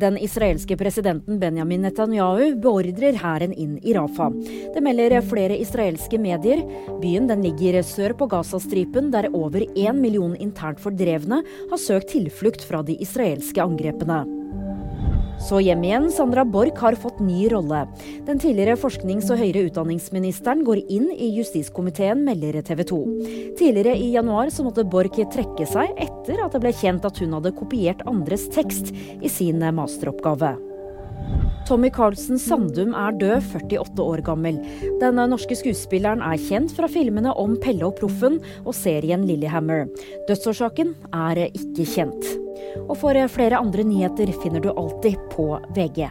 Den israelske presidenten Benjamin Netanyahu beordrer hæren inn i Rafa. Det melder flere israelske medier. Byen ligger sør på Gazastripen, der over én million internt fordrevne har søkt tilflukt fra de israelske angrepene. Så hjem igjen. Sandra Borch har fått ny rolle. Den tidligere forsknings- og høyere utdanningsministeren går inn i justiskomiteen, melder TV 2. Tidligere i januar så måtte Borch trekke seg etter at det ble kjent at hun hadde kopiert andres tekst i sin masteroppgave. Tommy Carlsen Sandum er død, 48 år gammel. Den norske skuespilleren er kjent fra filmene om Pelle og Proffen og serien Lillehammer. Dødsårsaken er ikke kjent. Og for flere andre nyheter finner du alltid på VG.